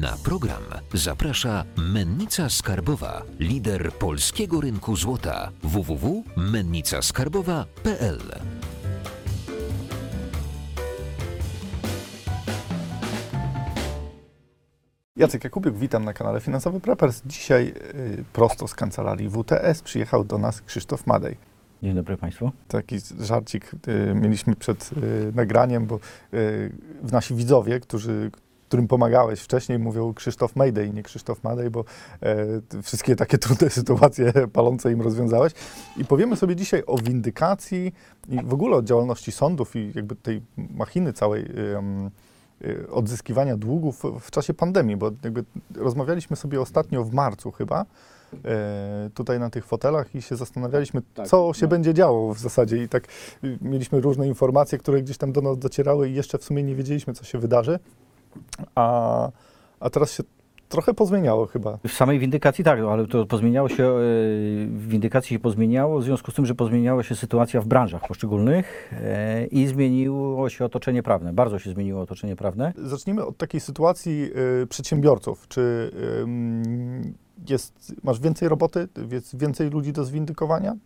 Na program zaprasza Mennica Skarbowa, lider polskiego rynku złota www.mennicaskarbowa.pl. Jacek Jakubiuk, witam na kanale Finansowy Preppers. Dzisiaj y, prosto z kancelarii WTS przyjechał do nas Krzysztof Madej. Dzień dobry Państwu. Taki żarcik y, mieliśmy przed y, nagraniem, bo y, nasi widzowie, którzy, którym pomagałeś wcześniej, mówią Krzysztof Mayday, nie Krzysztof Madej, bo e, wszystkie takie trudne sytuacje palące im rozwiązałeś. I powiemy sobie dzisiaj o windykacji i w ogóle o działalności sądów i jakby tej machiny całej y, odzyskiwania długów w czasie pandemii, bo jakby rozmawialiśmy sobie ostatnio w marcu chyba, e, tutaj na tych fotelach i się zastanawialiśmy, Tak, co się no. będzie działo w zasadzie i tak y, mieliśmy różne informacje, które gdzieś tam do nas docierały i jeszcze w sumie nie wiedzieliśmy, co się wydarzy, a, a teraz się trochę pozmieniało chyba. W samej windykacji tak, ale to pozmieniało się, e, w windykacji się pozmieniało w związku z tym, że pozmieniała się sytuacja w branżach poszczególnych e, i zmieniło się otoczenie prawne. Bardzo się zmieniło otoczenie prawne. Zacznijmy od takiej sytuacji y, przedsiębiorców. Czy jest, masz więcej roboty, jest więcej ludzi do zwindykowania?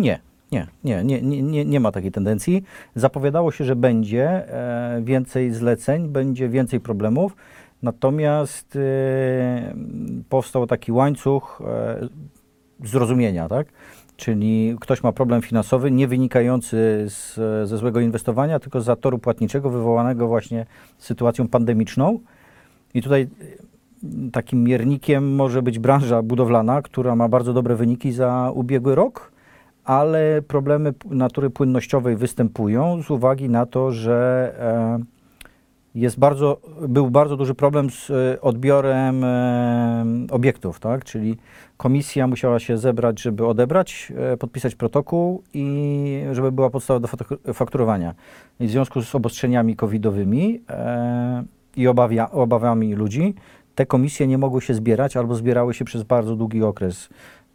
Nie. Nie, nie, nie, nie, nie, ma takiej tendencji. Zapowiadało się, że będzie e, więcej zleceń, będzie więcej problemów, natomiast e, powstał taki łańcuch e, zrozumienia, tak? Czyli ktoś ma problem finansowy nie wynikający z, ze złego inwestowania, tylko z zatoru płatniczego wywołanego właśnie sytuacją pandemiczną. I tutaj takim miernikiem może być branża budowlana, która ma bardzo dobre wyniki za ubiegły rok, ale problemy natury płynnościowej występują z uwagi na to, że e, jest bardzo, był bardzo duży problem z e, odbiorem e, obiektów, tak? czyli komisja musiała się zebrać, żeby odebrać, podpisać protokół i żeby była podstawa do fakturowania. I w związku z obostrzeniami covidowymi i obawia, obawami ludzi, te komisje nie mogły się zbierać albo zbierały się przez bardzo długi okres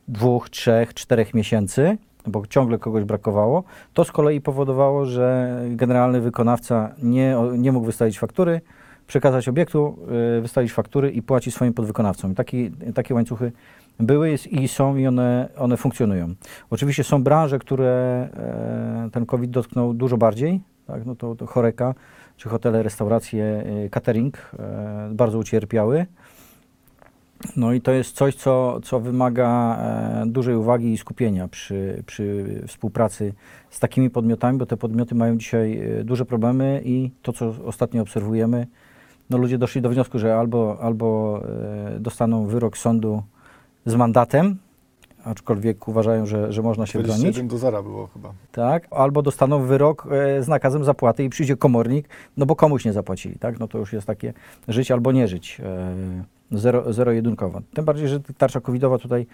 dwóch, trzech, czterech miesięcy, bo ciągle kogoś brakowało. To z kolei powodowało, że generalny wykonawca nie, nie mógł wystawić faktury, przekazać obiektu, y, wystawić faktury i płacić swoim podwykonawcom. Taki, takie łańcuchy były jest- i są i one, one funkcjonują. Oczywiście są branże, które e, ten COVID dotknął dużo bardziej, tak? no to, to choreka, czy hotele, restauracje, y, catering e, bardzo ucierpiały. No i to jest coś, co, co wymaga e, dużej uwagi i skupienia przy, przy współpracy z takimi podmiotami, bo te podmioty mają dzisiaj e, duże problemy i to, co ostatnio obserwujemy, no ludzie doszli do wniosku, że albo, albo e, dostaną wyrok sądu z mandatem, aczkolwiek uważają, że, że można się bronić. 21 do 0 było chyba. Tak, albo dostaną wyrok e, z nakazem zapłaty i przyjdzie komornik, no bo komuś nie zapłacili, tak? No to już jest takie żyć albo nie żyć, e, zero, zero-jedynkowo. Tym bardziej, że tarcza covidowa tutaj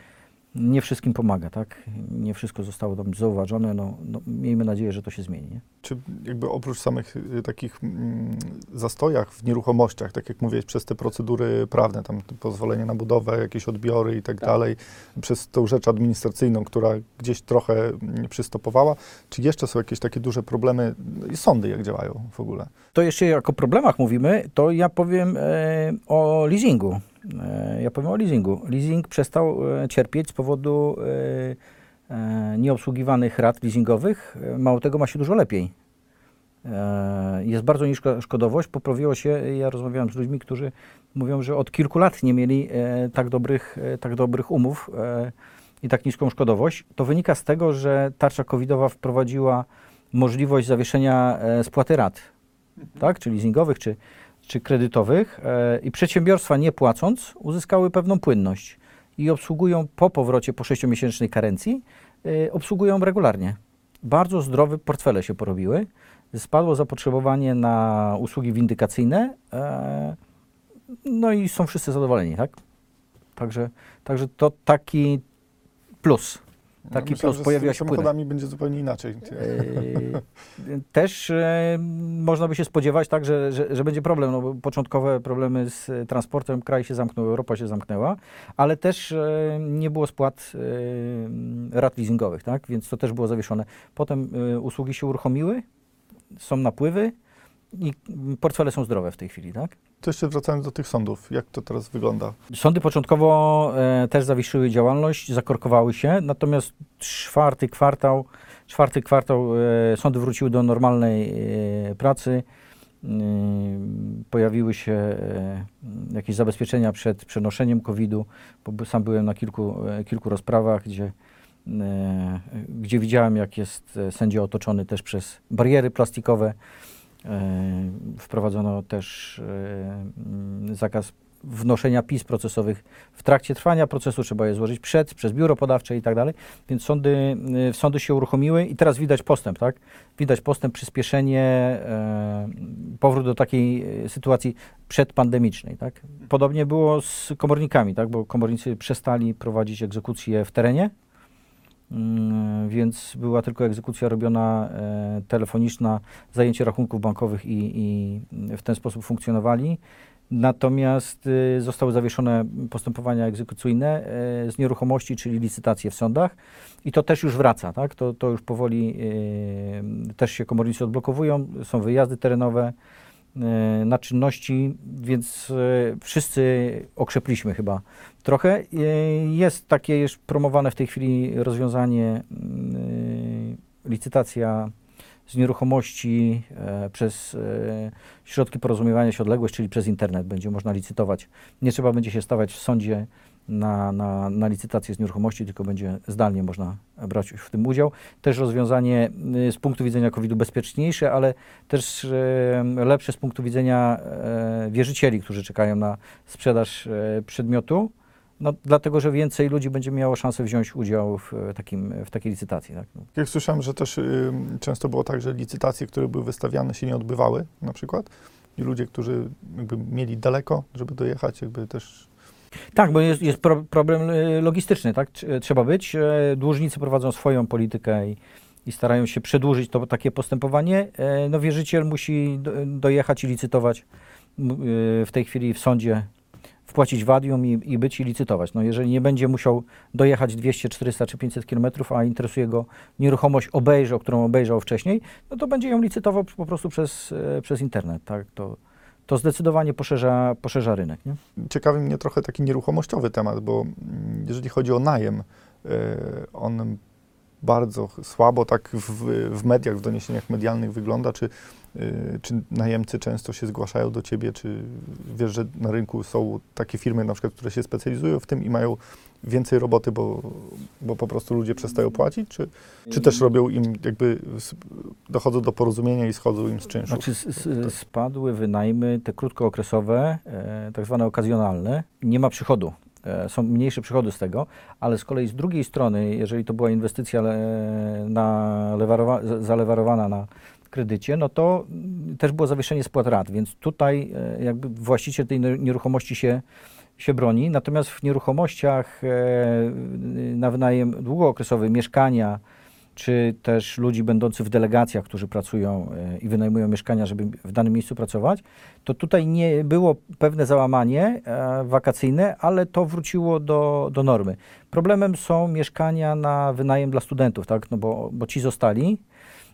nie wszystkim pomaga, tak? Nie wszystko zostało tam zauważone, no, no miejmy nadzieję, że to się zmieni, nie? Czy jakby oprócz samych y, takich mm, zastojach w nieruchomościach, tak jak mówiłeś, przez te procedury prawne, tam pozwolenie na budowę, jakieś odbiory i tak, Tak. dalej, przez tą rzecz administracyjną, która gdzieś trochę mm, przystopowała, czy jeszcze są jakieś takie duże problemy, i sądy jak działają w ogóle? To jeszcze jak o problemach mówimy, to ja powiem e, o leasingu. E, ja powiem o leasingu. Leasing przestał e, cierpieć z powodu e, nieobsługiwanych rat leasingowych. Mało tego, ma się dużo lepiej. Jest bardzo niska szkodowość. Poprawiło się, ja rozmawiałem z ludźmi, którzy mówią, że od kilku lat nie mieli tak, dobrych, tak dobrych umów i tak niską szkodowość. To wynika z tego, że tarcza covidowa wprowadziła możliwość zawieszenia spłaty rat tak, czy leasingowych, czy, czy kredytowych e, i przedsiębiorstwa nie płacąc uzyskały pewną płynność i obsługują po powrocie po 6-miesięcznej karencji, e, obsługują regularnie. Bardzo zdrowe portfele się porobiły. Spadło zapotrzebowanie na usługi windykacyjne, e, no i są wszyscy zadowoleni, tak? Także, także to taki plus. Taki Myślałem, plus z się płynę. samochodami będzie zupełnie inaczej. Yy, Też e, można by się spodziewać tak, że, że, że będzie problem. No, początkowe problemy z transportem, kraj się zamknął, Europa się zamknęła, ale też e, nie było spłat rat leasingowych, tak? więc to też było zawieszone. Potem usługi się uruchomiły, są napływy i portfele są zdrowe w tej chwili. Tak? To jeszcze wracając do tych sądów, jak to teraz wygląda? Sądy początkowo e, też zawieszyły działalność, zakorkowały się, natomiast czwarty kwartał, czwarty kwartał e, sądy wróciły do normalnej e, pracy. E, pojawiły się e, jakieś zabezpieczenia przed przenoszeniem COVID-u, bo sam byłem na kilku, e, kilku rozprawach, gdzie, e, gdzie widziałem, jak jest e, sędzia otoczony też przez bariery plastikowe. E, Wprowadzono też e, mm, zakaz wnoszenia pism procesowych w trakcie trwania procesu, trzeba je złożyć przed, przez biuro podawcze i tak dalej, więc sądy, y, sądy się uruchomiły i teraz widać postęp, tak? Widać postęp, przyspieszenie, e, powrót do takiej e, sytuacji przedpandemicznej, tak? Podobnie było z komornikami, tak? Bo komornicy przestali prowadzić egzekucje w terenie, więc była tylko egzekucja robiona e, telefoniczna, zajęcie rachunków bankowych i, i w ten sposób funkcjonowali. Natomiast y, zostały zawieszone postępowania egzekucyjne e, z nieruchomości, czyli licytacje w sądach i to też już wraca, tak? To, to już powoli y, też się komornicy odblokowują, są wyjazdy terenowe y, na czynności, więc y, wszyscy okrzepliśmy chyba trochę. Y, Jest takie już promowane w tej chwili rozwiązanie y, licytacja z nieruchomości e, przez e, środki porozumiewania się odległość, czyli przez internet będzie można licytować. Nie trzeba będzie się stawać w sądzie na, na, na licytację z nieruchomości, tylko będzie zdalnie można brać w tym udział. Też rozwiązanie z punktu widzenia COVID-u bezpieczniejsze, ale też e, lepsze z punktu widzenia e, wierzycieli, którzy czekają na sprzedaż e, przedmiotu. No, dlatego, że więcej ludzi będzie miało szansę wziąć udział w, e, takim, w takiej licytacji. Tak? No. Jak słyszałem, że też y, często było tak, że licytacje, które były wystawiane, się nie odbywały na przykład i ludzie, którzy jakby mieli daleko, żeby dojechać, jakby też Tak, bo jest, jest pro, problem y, logistyczny, tak? Trz- Trzeba być. E, Dłużnicy prowadzą swoją politykę i, i starają się przedłużyć to takie postępowanie. E, No wierzyciel musi do, dojechać i licytować y, w tej chwili w sądzie, wpłacić wadium i, i być i licytować. No jeżeli nie będzie musiał dojechać 200, 400 czy 500 kilometrów, a interesuje go nieruchomość obejrzał, którą obejrzał wcześniej, no to będzie ją licytował po prostu przez, e, przez internet, tak? To, to zdecydowanie poszerza, poszerza rynek, nie? ciekawi mnie trochę taki nieruchomościowy temat, bo mm, jeżeli chodzi o najem, y, on bardzo słabo tak w, w mediach, w doniesieniach medialnych wygląda, czy, czy najemcy często się zgłaszają do ciebie, czy wiesz, że na rynku są takie firmy na przykład, które się specjalizują w tym i mają więcej roboty, bo, bo po prostu ludzie przestają płacić, czy, czy też robią im jakby, dochodzą do porozumienia i schodzą im z czynszu? Znaczy s- spadły wynajmy te krótkookresowe, e, tak zwane okazjonalne. Nie ma przychodu. E, są mniejsze przychody z tego, ale z kolei z drugiej strony, jeżeli to była inwestycja le, na lewarowa, za- zalewarowana na kredycie, no to też było zawieszenie spłat rat, więc tutaj e, jakby właściciel tej nieruchomości się, się broni. Natomiast w nieruchomościach e, na wynajem długookresowy mieszkania, czy też ludzi będących w delegacjach, którzy pracują e, i wynajmują mieszkania, żeby w danym miejscu pracować, to tutaj nie było pewne załamanie wakacyjne, ale to wróciło do, do normy. Problemem są mieszkania na wynajem dla studentów, tak? no bo, bo ci zostali.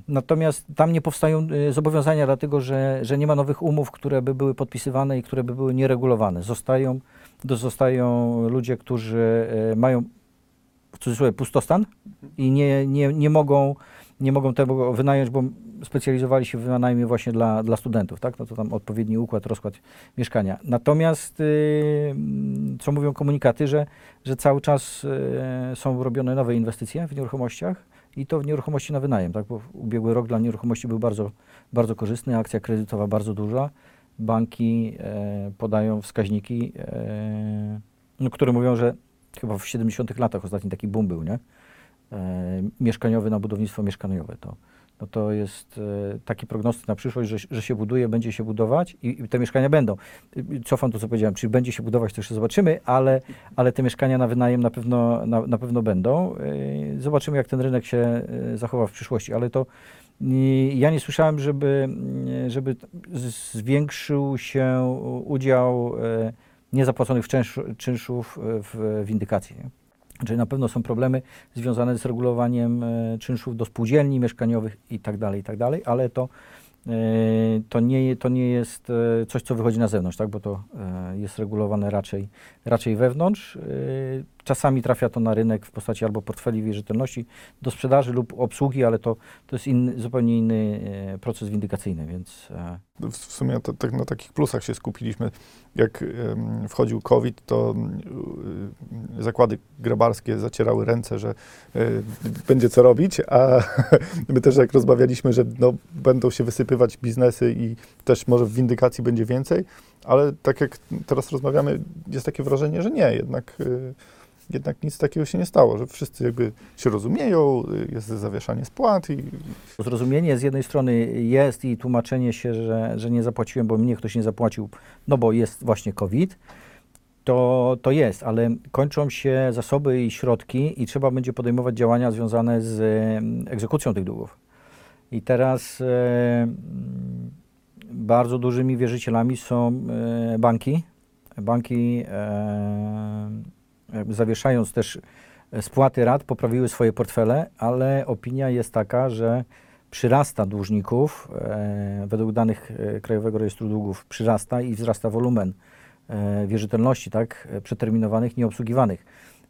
Natomiast tam nie powstają e, zobowiązania, dlatego że, że nie ma nowych umów, które by były podpisywane i które by były nieregulowane. Zostają, zostają ludzie, którzy e, mają w cudzysłowie pustostan i nie, nie, nie, mogą, nie mogą tego wynająć, bo specjalizowali się w wynajmie właśnie dla, dla studentów, tak? No to tam odpowiedni układ, rozkład mieszkania. Natomiast, y, co mówią komunikaty, że, że cały czas y, są robione nowe inwestycje w nieruchomościach i to w nieruchomości na wynajem, tak? Bo ubiegły rok dla nieruchomości był bardzo, bardzo korzystny, akcja kredytowa bardzo duża. Banki e, podają wskaźniki, e, no, które mówią, że chyba w 70 latach ostatni taki boom był, nie? E, mieszkaniowy na budownictwo mieszkaniowe. To, no to jest e, taki prognostyk na przyszłość, że, że się buduje, będzie się budować i, i te mieszkania będą. Y, Cofam to, co powiedziałem, czyli będzie się budować, to jeszcze zobaczymy, ale, ale te mieszkania na wynajem na pewno, na, na pewno będą. E, Zobaczymy, jak ten rynek się e, zachowa w przyszłości, ale to ja nie słyszałem, żeby, żeby zwiększył się udział niezapłaconych czynszów w windykacji. Czyli na pewno są problemy związane z regulowaniem e, czynszów do spółdzielni mieszkaniowych i tak dalej, i tak ale to to nie, to nie jest e, coś, co wychodzi na zewnątrz, tak? bo to e, jest regulowane raczej, raczej wewnątrz. E, Czasami trafia to na rynek w postaci albo portfeli wierzytelności do sprzedaży lub obsługi, ale to, to jest inny, zupełnie inny e, proces windykacyjny, więc e, W sumie to, tak na takich plusach się skupiliśmy. Jak wchodził COVID, to y, zakłady grabarskie zacierały ręce, że będzie co robić, a my też jak rozmawialiśmy, że no, będą się wysypywać biznesy i też może w windykacji będzie więcej, ale tak jak teraz rozmawiamy, jest takie wrażenie, że nie, jednak, jednak nic takiego się nie stało, że wszyscy jakby się rozumieją, jest zawieszanie spłat i Zrozumienie z jednej strony jest i tłumaczenie się, że, że nie zapłaciłem, bo mnie ktoś nie zapłacił, no bo jest właśnie COVID, to, to jest, ale kończą się zasoby i środki i trzeba będzie podejmować działania związane z em, egzekucją tych długów. I teraz e, mm, bardzo dużymi wierzycielami są e, banki. Banki e, zawieszając też spłaty rat poprawiły swoje portfele, ale opinia jest taka, że przyrasta dłużników, e, według danych e, Krajowego Rejestru Długów przyrasta i wzrasta wolumen e, wierzytelności, tak, e, przeterminowanych, nieobsługiwanych.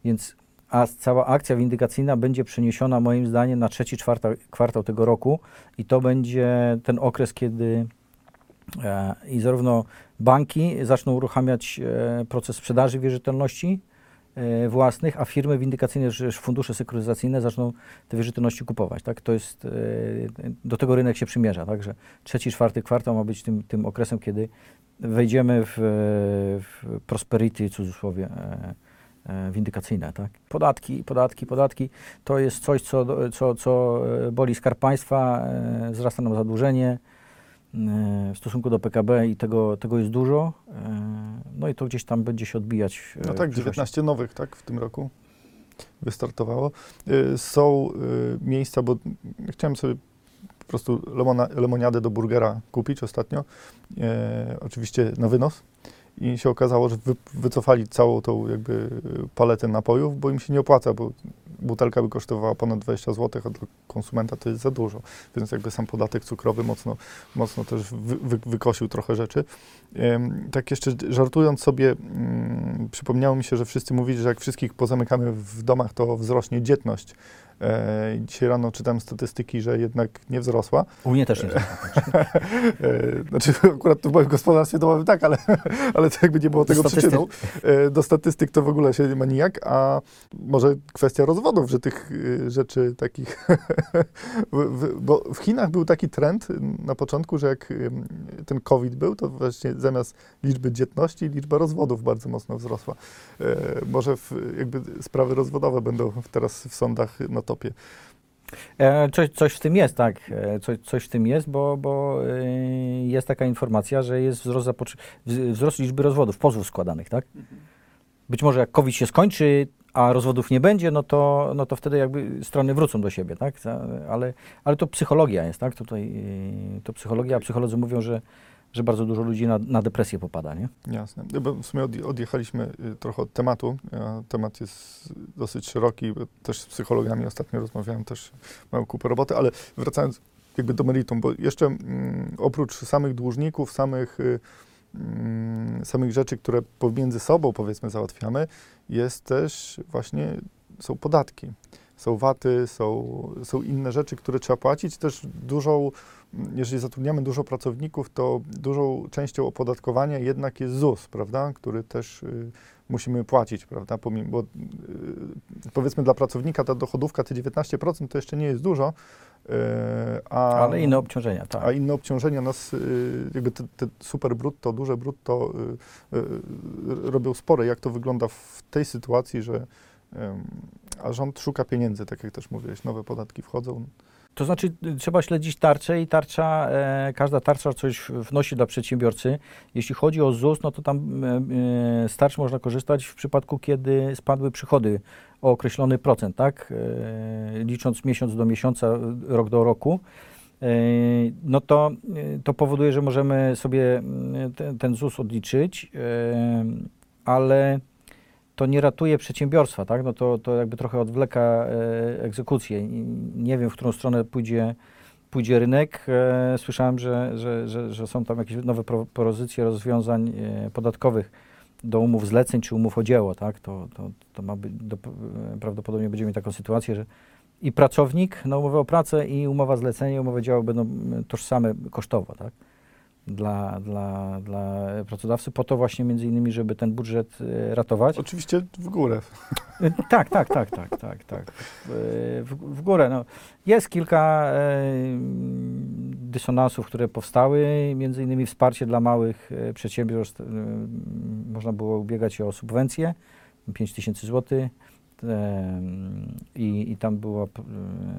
Więc a cała akcja windykacyjna będzie przeniesiona moim zdaniem na trzeci czwarta, kwartał tego roku i to będzie ten okres, kiedy e, i zarówno banki zaczną uruchamiać e, proces sprzedaży wierzytelności e, własnych, a firmy windykacyjne, fundusze sekuryzacyjne zaczną te wierzytelności kupować. Tak? To jest, e, do tego rynek się przymierza. Tak? Że trzeci, czwarty kwartał ma być tym, tym okresem, kiedy wejdziemy w, w prosperity, cudzysłowie, e, e, windykacyjne. Tak? Podatki, podatki, podatki to jest coś, co, co, co e, boli skarb państwa, e, wzrasta nam zadłużenie e, w stosunku do PKB i tego, tego jest dużo. E, No i to gdzieś tam będzie się odbijać. e, No tak, przyszłości. 19 nowych, tak, w tym roku wystartowało. Y, Są y, miejsca, bo chciałem sobie po prostu lemona, lemoniadę do burgera kupić ostatnio, e, oczywiście na wynos. I się okazało, że wy, wycofali całą tą jakby y, paletę napojów, bo im się nie opłaca, bo butelka by kosztowała ponad 20 zł, a dla konsumenta to jest za dużo. Więc jakby sam podatek cukrowy mocno, mocno też wy, wy, wykosił trochę rzeczy. Em, Tak jeszcze żartując sobie, mm, przypomniało mi się, że wszyscy mówili, że jak wszystkich pozamykamy w domach, to wzrośnie dzietność. E, dzisiaj rano czytałem statystyki, że jednak nie wzrosła. U mnie też nie. E, Znaczy akurat tu w moim gospodarstwie domowym tak, ale, ale to jakby nie było Do tego statystyk. przyczyną. E, Do statystyk to w ogóle się ma nijak, a może kwestia rozwodów, że tych y, rzeczy takich... w- Bo w Chinach był taki trend na początku, że jak ten COVID był, to właśnie zamiast liczby dzietności, liczba rozwodów bardzo mocno wzrosła. E, Może w, jakby sprawy rozwodowe będą teraz w sądach na topie. E, coś, coś w tym jest, tak. E, coś, coś w tym jest, bo, bo e, jest taka informacja, że jest wzrost, wzrost liczby rozwodów, pozwów składanych, tak? Być może jak COVID się skończy, a rozwodów nie będzie, no to, no to wtedy jakby strony wrócą do siebie, tak? Ale, ale to psychologia jest, tak? Tutaj to psychologia, a psycholodzy mówią, że, że bardzo dużo ludzi na, na depresję popada, nie? Jasne. No Bo w sumie odje- odjechaliśmy y, trochę od tematu. a Temat jest dosyć szeroki. Też z psychologami ostatnio rozmawiałem, też mają kupę roboty, ale wracając jakby do meritum, bo jeszcze mm, oprócz samych dłużników, samych, y, mm, samych rzeczy, które pomiędzy sobą powiedzmy załatwiamy, jest też właśnie, są podatki. Są waty, są, są inne rzeczy, które trzeba płacić. Też dużą, jeżeli zatrudniamy dużo pracowników, to dużą częścią opodatkowania jednak jest ZUS, prawda, który też y, musimy płacić, prawda, pomimo, bo y, powiedzmy dla pracownika ta dochodówka, te 19% to jeszcze nie jest dużo, y, a, Ale inne obciążenia, tak. a inne obciążenia nas, y, jakby te, te super brutto, duże brutto y, y, robią spore. Jak to wygląda w tej sytuacji, że a rząd szuka pieniędzy, tak jak też mówiłeś, nowe podatki wchodzą. To znaczy, y, trzeba śledzić tarczę i tarcza, e, każda tarcza coś wnosi dla przedsiębiorcy. Jeśli chodzi o ZUS, no to tam e, e, z tarcz można korzystać w przypadku, kiedy spadły przychody o określony procent, tak? E, licząc miesiąc do miesiąca, rok do roku. E, no to, e, to powoduje, że możemy sobie mm, ten, ten ZUS odliczyć, e, ale to nie ratuje przedsiębiorstwa, tak? No to, to jakby trochę odwleka e, egzekucję. Nie wiem, w którą stronę pójdzie, pójdzie rynek. E, słyszałem, że, że, że, że są tam jakieś nowe pro, propozycje rozwiązań e, podatkowych do umów zleceń czy umów o dzieło, tak? To, to, to ma być, do, prawdopodobnie będziemy mieć taką sytuację, że i pracownik na umowę o pracę i umowa zlecenia umowa dzieła będą tożsame kosztowo, tak? Dla, dla, dla pracodawcy, po to właśnie między innymi, żeby ten budżet e, ratować. Oczywiście w górę. Y, Tak, tak, tak, tak, tak, tak. Y, W, w górę. No. Jest kilka dysonansów, które powstały, między innymi wsparcie dla małych przedsiębiorstw. Można było ubiegać się o subwencję, 5 tysięcy złotych. I, I tam była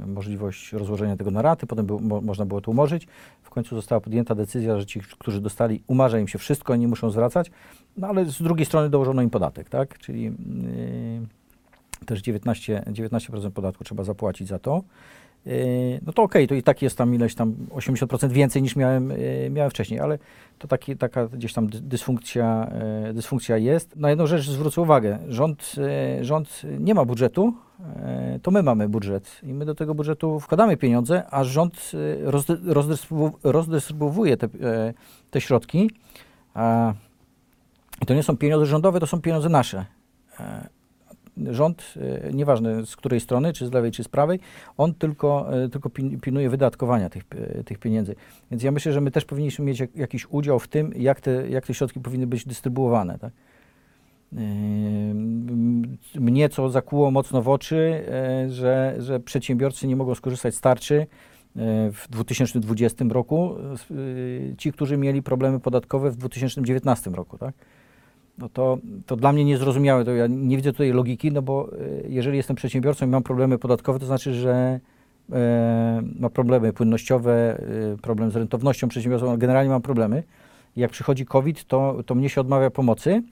możliwość rozłożenia tego na raty, potem był, mo, można było to umorzyć. W końcu została podjęta decyzja, że ci, którzy dostali, umarza im się wszystko, nie muszą zwracać, no ale z drugiej strony dołożono im podatek, tak? Czyli yy, też 19, 19% podatku trzeba zapłacić za to. Yy, no to okej, to i tak jest tam ileś tam 80% więcej niż miałem, yy, miałem wcześniej, ale to taki, taka gdzieś tam dy- dysfunkcja, yy, dysfunkcja jest. Na jedną rzecz zwrócę uwagę, rząd, rząd nie ma budżetu, to my mamy budżet i my do tego budżetu wkładamy pieniądze, a rząd rozdy- rozdystrybu- rozdystrybuuje te, te środki. To nie są pieniądze rządowe, to są pieniądze nasze. Rząd, e, nieważne z której strony, czy z lewej, czy z prawej, on tylko, e, tylko pilnuje wydatkowania tych, e, tych pieniędzy. Więc ja myślę, że my też powinniśmy mieć jak, jakiś udział w tym, jak te, jak te środki powinny być dystrybuowane. Tak? Mnie co zakuło mocno w oczy, że, że przedsiębiorcy nie mogą skorzystać z tarczy w 2020 roku, ci, którzy mieli problemy podatkowe w 2019 roku, tak? No to, to dla mnie niezrozumiałe, to ja nie widzę tutaj logiki, no bo y, jeżeli jestem przedsiębiorcą i mam problemy podatkowe, to znaczy, że e, ma problemy płynnościowe, y, problem z rentownością przedsiębiorstwa, no generalnie mam problemy. Jak przychodzi COVID, to, to mnie się odmawia pomocy,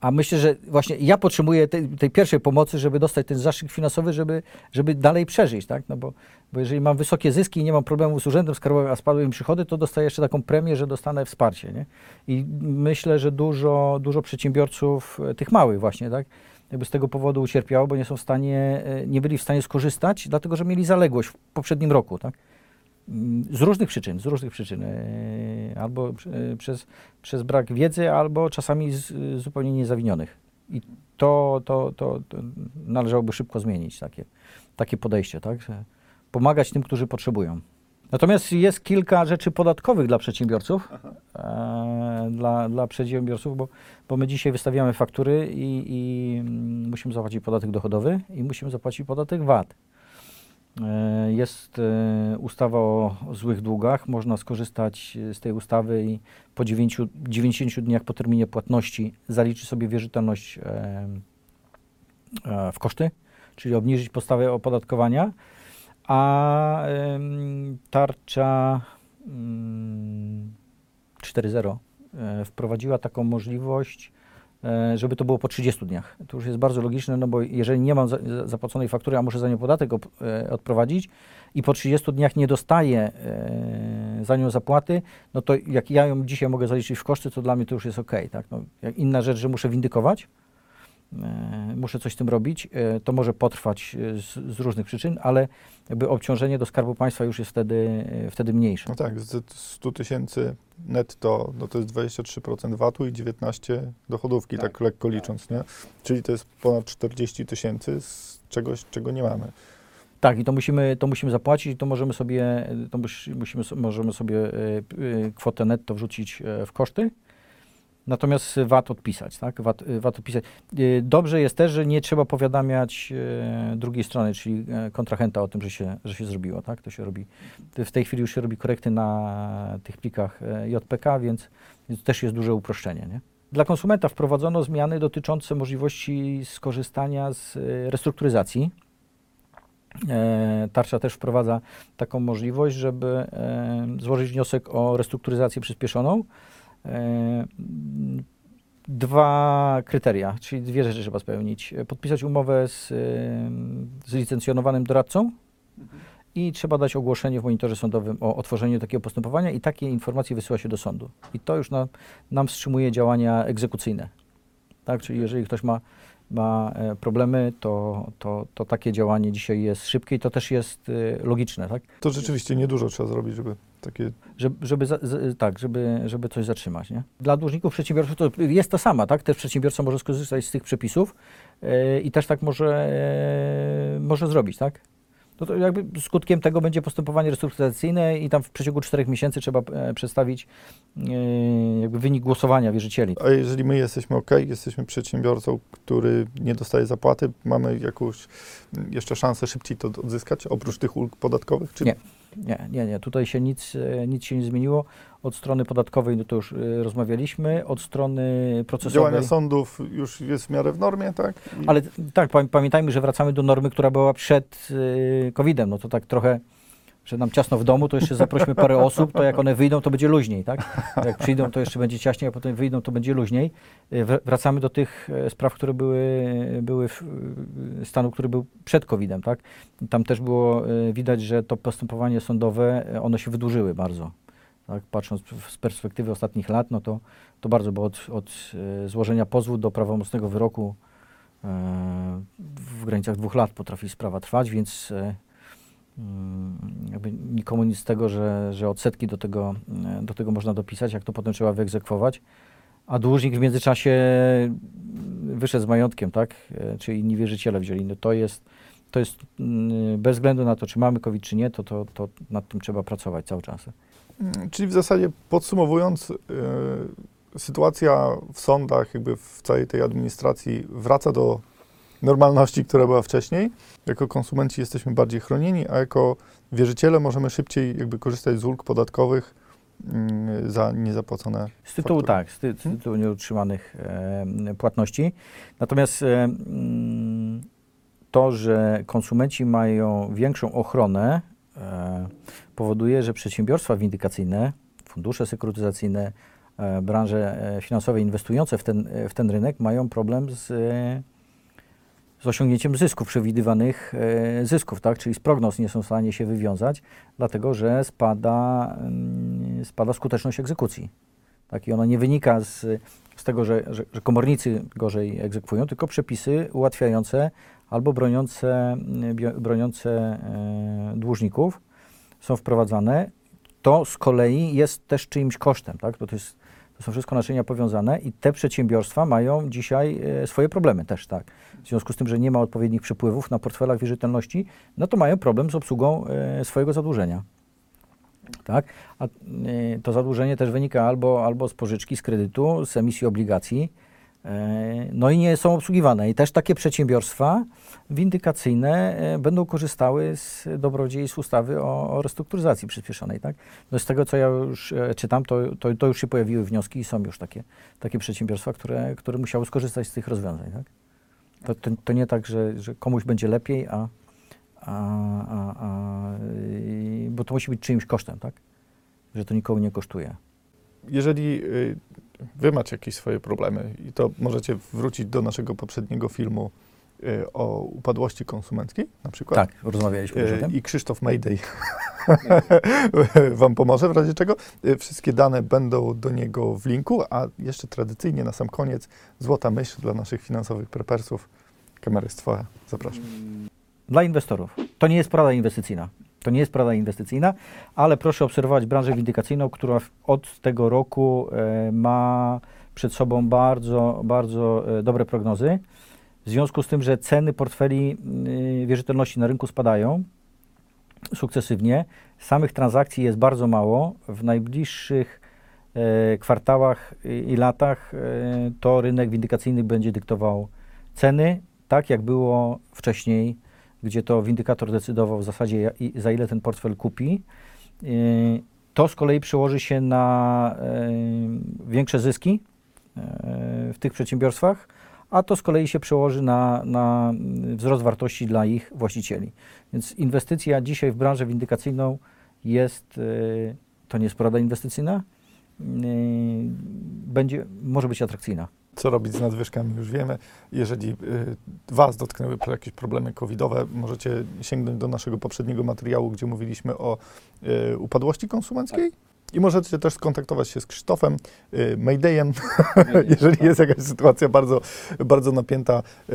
a myślę, że właśnie ja potrzebuję tej, tej pierwszej pomocy, żeby dostać ten zastrzyk finansowy, żeby, żeby dalej przeżyć, tak? No bo, bo jeżeli mam wysokie zyski i nie mam problemu z urzędem skarbowym, a spadły mi przychody, to dostaję jeszcze taką premię, że dostanę wsparcie, nie? I myślę, że dużo, dużo przedsiębiorców, e, tych małych właśnie, tak? Jakby z tego powodu ucierpiało, bo nie są w stanie, e, nie byli w stanie skorzystać, dlatego że mieli zaległość w poprzednim roku, tak? Mm, Z różnych przyczyn, z różnych przyczyn. e, Albo e, przez, przez brak wiedzy, albo czasami z zupełnie niezawinionych. I to, to, to, to należałoby szybko zmienić, takie, takie podejście, tak? Pomagać tym, którzy potrzebują. Natomiast jest kilka rzeczy podatkowych dla przedsiębiorców, e, dla, dla przedsiębiorców, bo, bo my dzisiaj wystawiamy faktury i, i mm, musimy zapłacić podatek dochodowy i musimy zapłacić podatek VAT. E, Jest e, ustawa o złych długach. Można skorzystać z tej ustawy i po 9, 90 dniach po terminie płatności zaliczyć sobie wierzytelność e, w koszty, czyli obniżyć podstawę opodatkowania. A tarcza mm, 4.0 e, wprowadziła taką możliwość, żeby to było po 30 dniach. To już jest bardzo logiczne, no bo jeżeli nie mam za, za- zapłaconej faktury, a muszę za nią podatek e, odprowadzić i po 30 dniach nie dostaję e, za nią zapłaty, no to jak ja ją dzisiaj mogę zaliczyć w koszty, to dla mnie to już jest ok. Tak? No, inna rzecz, że muszę windykować, e, muszę coś z tym robić, e, to może potrwać e, z, z różnych przyczyn, ale jakby obciążenie do Skarbu Państwa już jest wtedy, e, wtedy mniejsze. No tak, z 100 tysięcy netto, no to jest 23% VAT-u i 19 dochodówki, tak, Tak, lekko licząc, nie? Czyli to jest ponad 40 tysięcy z czegoś, czego nie mamy. Tak, i to musimy, to musimy zapłacić, i to możemy sobie, to mus- musimy, możemy sobie e, e, kwotę netto wrzucić e, w koszty, natomiast VAT odpisać, tak? VAT, VAT odpisać. E, Dobrze jest też, że nie trzeba powiadamiać e, drugiej strony, czyli e, kontrahenta o tym, że się, że się zrobiło, tak? To się robi, w tej chwili już się robi korekty na tych plikach e, JPK, więc, też jest duże uproszczenie, nie? Dla konsumenta wprowadzono zmiany dotyczące możliwości skorzystania z e, restrukturyzacji. Tarcza też wprowadza taką możliwość, żeby złożyć wniosek o restrukturyzację przyspieszoną. E, Dwa kryteria, czyli dwie rzeczy trzeba spełnić. Podpisać umowę z, e, z licencjonowanym doradcą i trzeba dać ogłoszenie w monitorze sądowym o otworzeniu takiego postępowania i takie informacje wysyła się do sądu. I to już nam, nam wstrzymuje działania egzekucyjne. Tak? Czyli jeżeli ktoś ma ma e, problemy, to, to, to takie działanie dzisiaj jest szybkie i to też jest e, logiczne, tak? To rzeczywiście niedużo trzeba zrobić, żeby takie Żeby, żeby za, z, tak, żeby, żeby coś zatrzymać, nie? Dla dłużników przedsiębiorców to jest to sama, tak? Też przedsiębiorca może skorzystać z tych przepisów e, i też tak może, e, może zrobić, tak? No to jakby skutkiem tego będzie postępowanie restrukturyzacyjne i tam w przeciągu czterech miesięcy trzeba e, przedstawić e, jakby wynik głosowania wierzycieli. A jeżeli my jesteśmy ok, jesteśmy przedsiębiorcą, który nie dostaje zapłaty, mamy jakąś mm, jeszcze szansę szybciej to odzyskać, oprócz tych ulg podatkowych? Czy Nie. Nie, nie, nie. Tutaj się nic, e, nic się nie zmieniło. Od strony podatkowej, no to już e, rozmawialiśmy, od strony procesowej. działania sądów już jest w miarę w normie, tak? I Ale tak, pamię- pamiętajmy, że wracamy do normy, która była przed y, COVID-em. No to tak trochę, że nam ciasno w domu, to jeszcze zaprośmy parę osób, to jak one wyjdą, to będzie luźniej, tak? Jak przyjdą, to jeszcze będzie ciaśniej, a potem wyjdą, to będzie luźniej. Y, wr- Wracamy do tych e, spraw, które były, były w stanu, który był przed COVID-em, tak? Tam też było y, widać, że to postępowanie sądowe, e, one się wydłużyły bardzo. Tak? Patrząc z perspektywy ostatnich lat, no to, to bardzo, bo od, od e, złożenia pozwu do prawomocnego wyroku e, w granicach dwóch lat potrafi sprawa trwać, więc e, jakby nikomu nic z tego, że, że odsetki do tego, e, do tego można dopisać, jak to potem trzeba wyegzekwować. A dłużnik w międzyczasie wyszedł z majątkiem, tak? E, Czy inni wierzyciele wzięli. No to jest, to jest mm, bez względu na to, czy mamy COVID, czy nie, to, to, to nad tym trzeba pracować cały czas. Mm, Czyli w zasadzie podsumowując, y, sytuacja w sądach, jakby w całej tej administracji wraca do normalności, która była wcześniej. Jako konsumenci jesteśmy bardziej chronieni, a jako wierzyciele możemy szybciej jakby korzystać z ulg podatkowych mm, za niezapłacone Z tytułu faktury. tak, z, ty, z tytułu nieutrzymanych e, płatności. Natomiast e, to, że konsumenci mają większą ochronę, e, powoduje, że przedsiębiorstwa windykacyjne, fundusze sekurytyzacyjne, e, branże e, finansowe inwestujące w ten, w ten rynek mają problem z, z osiągnięciem zysków, przewidywanych e, zysków, tak? czyli z prognoz nie są w stanie się wywiązać, dlatego że spada, mm, spada skuteczność egzekucji. Tak? I ona nie wynika z, z tego, że, że, że komornicy gorzej egzekwują, tylko przepisy ułatwiające albo broniące, mm, broniące e, dłużników są wprowadzane. To z kolei jest też czyimś kosztem, tak? to, jest, to są wszystko naczynia powiązane i te przedsiębiorstwa mają dzisiaj e, swoje problemy też, tak. W związku z tym, że nie ma odpowiednich przepływów na portfelach wierzytelności, no to mają problem z obsługą e, swojego zadłużenia. Tak? A y, to zadłużenie też wynika albo, albo z pożyczki, z kredytu, z emisji obligacji, e, no i nie są obsługiwane. I też takie przedsiębiorstwa windykacyjne e, będą korzystały z dobrodziejstw ustawy o, restrukturyzacji przyspieszonej. Tak? No z tego, co ja już e, czytam, to, to, to już się pojawiły wnioski i są już takie, takie przedsiębiorstwa, które, które musiały skorzystać z tych rozwiązań. Tak? To, to, to nie tak, że, że komuś będzie lepiej, a, a, a, a, bo to musi być czyimś kosztem, tak? Że to nikogo nie kosztuje. Jeżeli y, wy macie jakieś swoje problemy, i to możecie wrócić do naszego poprzedniego filmu y, o upadłości konsumenckiej na przykład. Tak, rozmawialiśmy już o E, tym. I Krzysztof Mayday Wam pomoże w razie czego. E, Wszystkie dane będą do niego w linku, a jeszcze tradycyjnie na sam koniec złota myśl dla naszych finansowych prepersów. Kamera jest Twoja. Zapraszam. Dla inwestorów. To nie jest porada inwestycyjna. To nie jest porada inwestycyjna, ale proszę obserwować branżę windykacyjną, która od tego roku e, ma przed sobą bardzo, bardzo e, dobre prognozy. W związku z tym, że ceny portfeli y, wierzytelności na rynku spadają sukcesywnie, samych transakcji jest bardzo mało. W najbliższych e, kwartałach i, latach e, to rynek windykacyjny będzie dyktował ceny, tak jak było wcześniej, gdzie to windykator decydował w zasadzie za ile ten portfel kupi. Y, To z kolei przełoży się na e, większe zyski e, w tych przedsiębiorstwach, a to z kolei się przełoży na, na wzrost wartości dla ich właścicieli. Więc inwestycja dzisiaj w branżę windykacyjną jest, to nie jest porada inwestycyjna, będzie, może być atrakcyjna. Co robić z nadwyżkami już wiemy. Jeżeli y, Was dotknęły jakieś problemy covidowe, możecie sięgnąć do naszego poprzedniego materiału, gdzie mówiliśmy o y, upadłości konsumenckiej. I możecie też skontaktować się z Krzysztofem, y, Maydayem, jeżeli jest jakaś sytuacja bardzo, bardzo napięta. y,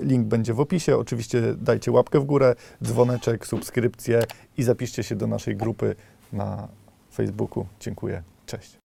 Link będzie w opisie. Oczywiście dajcie łapkę w górę, dzwoneczek, subskrypcję i zapiszcie się do naszej grupy na Facebooku. Dziękuję. Cześć.